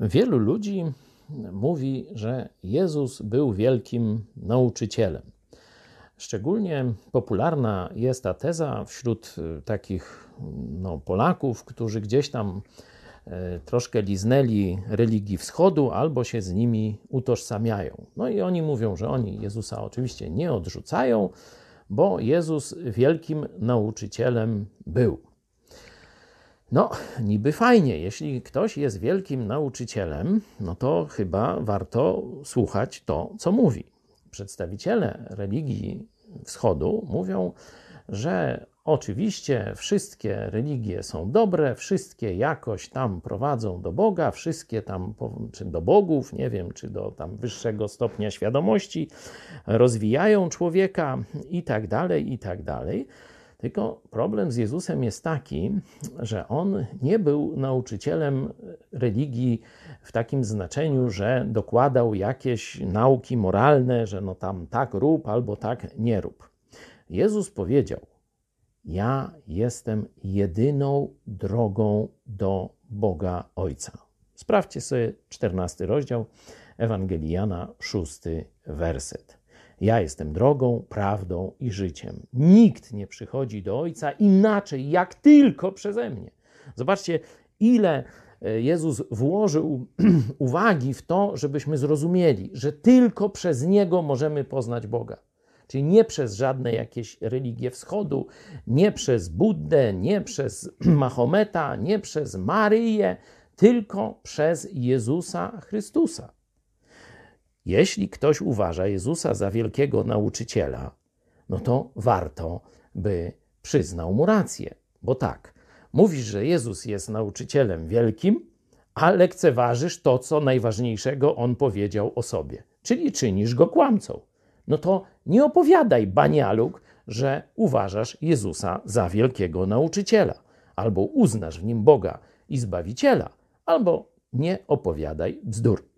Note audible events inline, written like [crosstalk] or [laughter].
Wielu ludzi mówi, że Jezus był wielkim nauczycielem. Szczególnie popularna jest ta teza wśród y, takich no, Polaków, którzy gdzieś tam y, troszkę liznęli religii wschodu albo się z nimi utożsamiają. No i oni mówią, że oni Jezusa oczywiście nie odrzucają, bo Jezus wielkim nauczycielem był. No, niby fajnie, jeśli ktoś jest wielkim nauczycielem, no to chyba warto słuchać to, co mówi. Przedstawiciele religii wschodu mówią, że oczywiście wszystkie religie są dobre, wszystkie jakoś tam prowadzą do Boga, wszystkie tam, czy do bogów, nie wiem, czy do tam wyższego stopnia świadomości, rozwijają człowieka i tak dalej, i tak dalej. Tylko problem z Jezusem jest taki, że on nie był nauczycielem religii w takim znaczeniu, że dokładał jakieś nauki moralne, że no tam tak rób albo tak nie rób. Jezus powiedział: Ja jestem jedyną drogą do Boga Ojca. Sprawdźcie sobie 14 rozdział Ewangelii Jana, 6 werset. Ja jestem drogą, prawdą i życiem. Nikt nie przychodzi do Ojca inaczej, jak tylko przeze mnie. Zobaczcie, ile e, Jezus włożył [clears throat] uwagi w to, żebyśmy zrozumieli, że tylko przez Niego możemy poznać Boga. Czyli nie przez żadne jakieś religie wschodu, nie przez Buddę, nie przez [clears throat] Mahometa, nie przez Maryję, tylko przez Jezusa Chrystusa. Jeśli ktoś uważa Jezusa za wielkiego nauczyciela, no to warto, by przyznał mu rację. Bo tak, mówisz, że Jezus jest nauczycielem wielkim, a lekceważysz to, co najważniejszego on powiedział o sobie, czyli czynisz go kłamcą. No to nie opowiadaj banialuk, że uważasz Jezusa za wielkiego nauczyciela, albo uznasz w nim Boga i Zbawiciela, albo nie opowiadaj bzdur.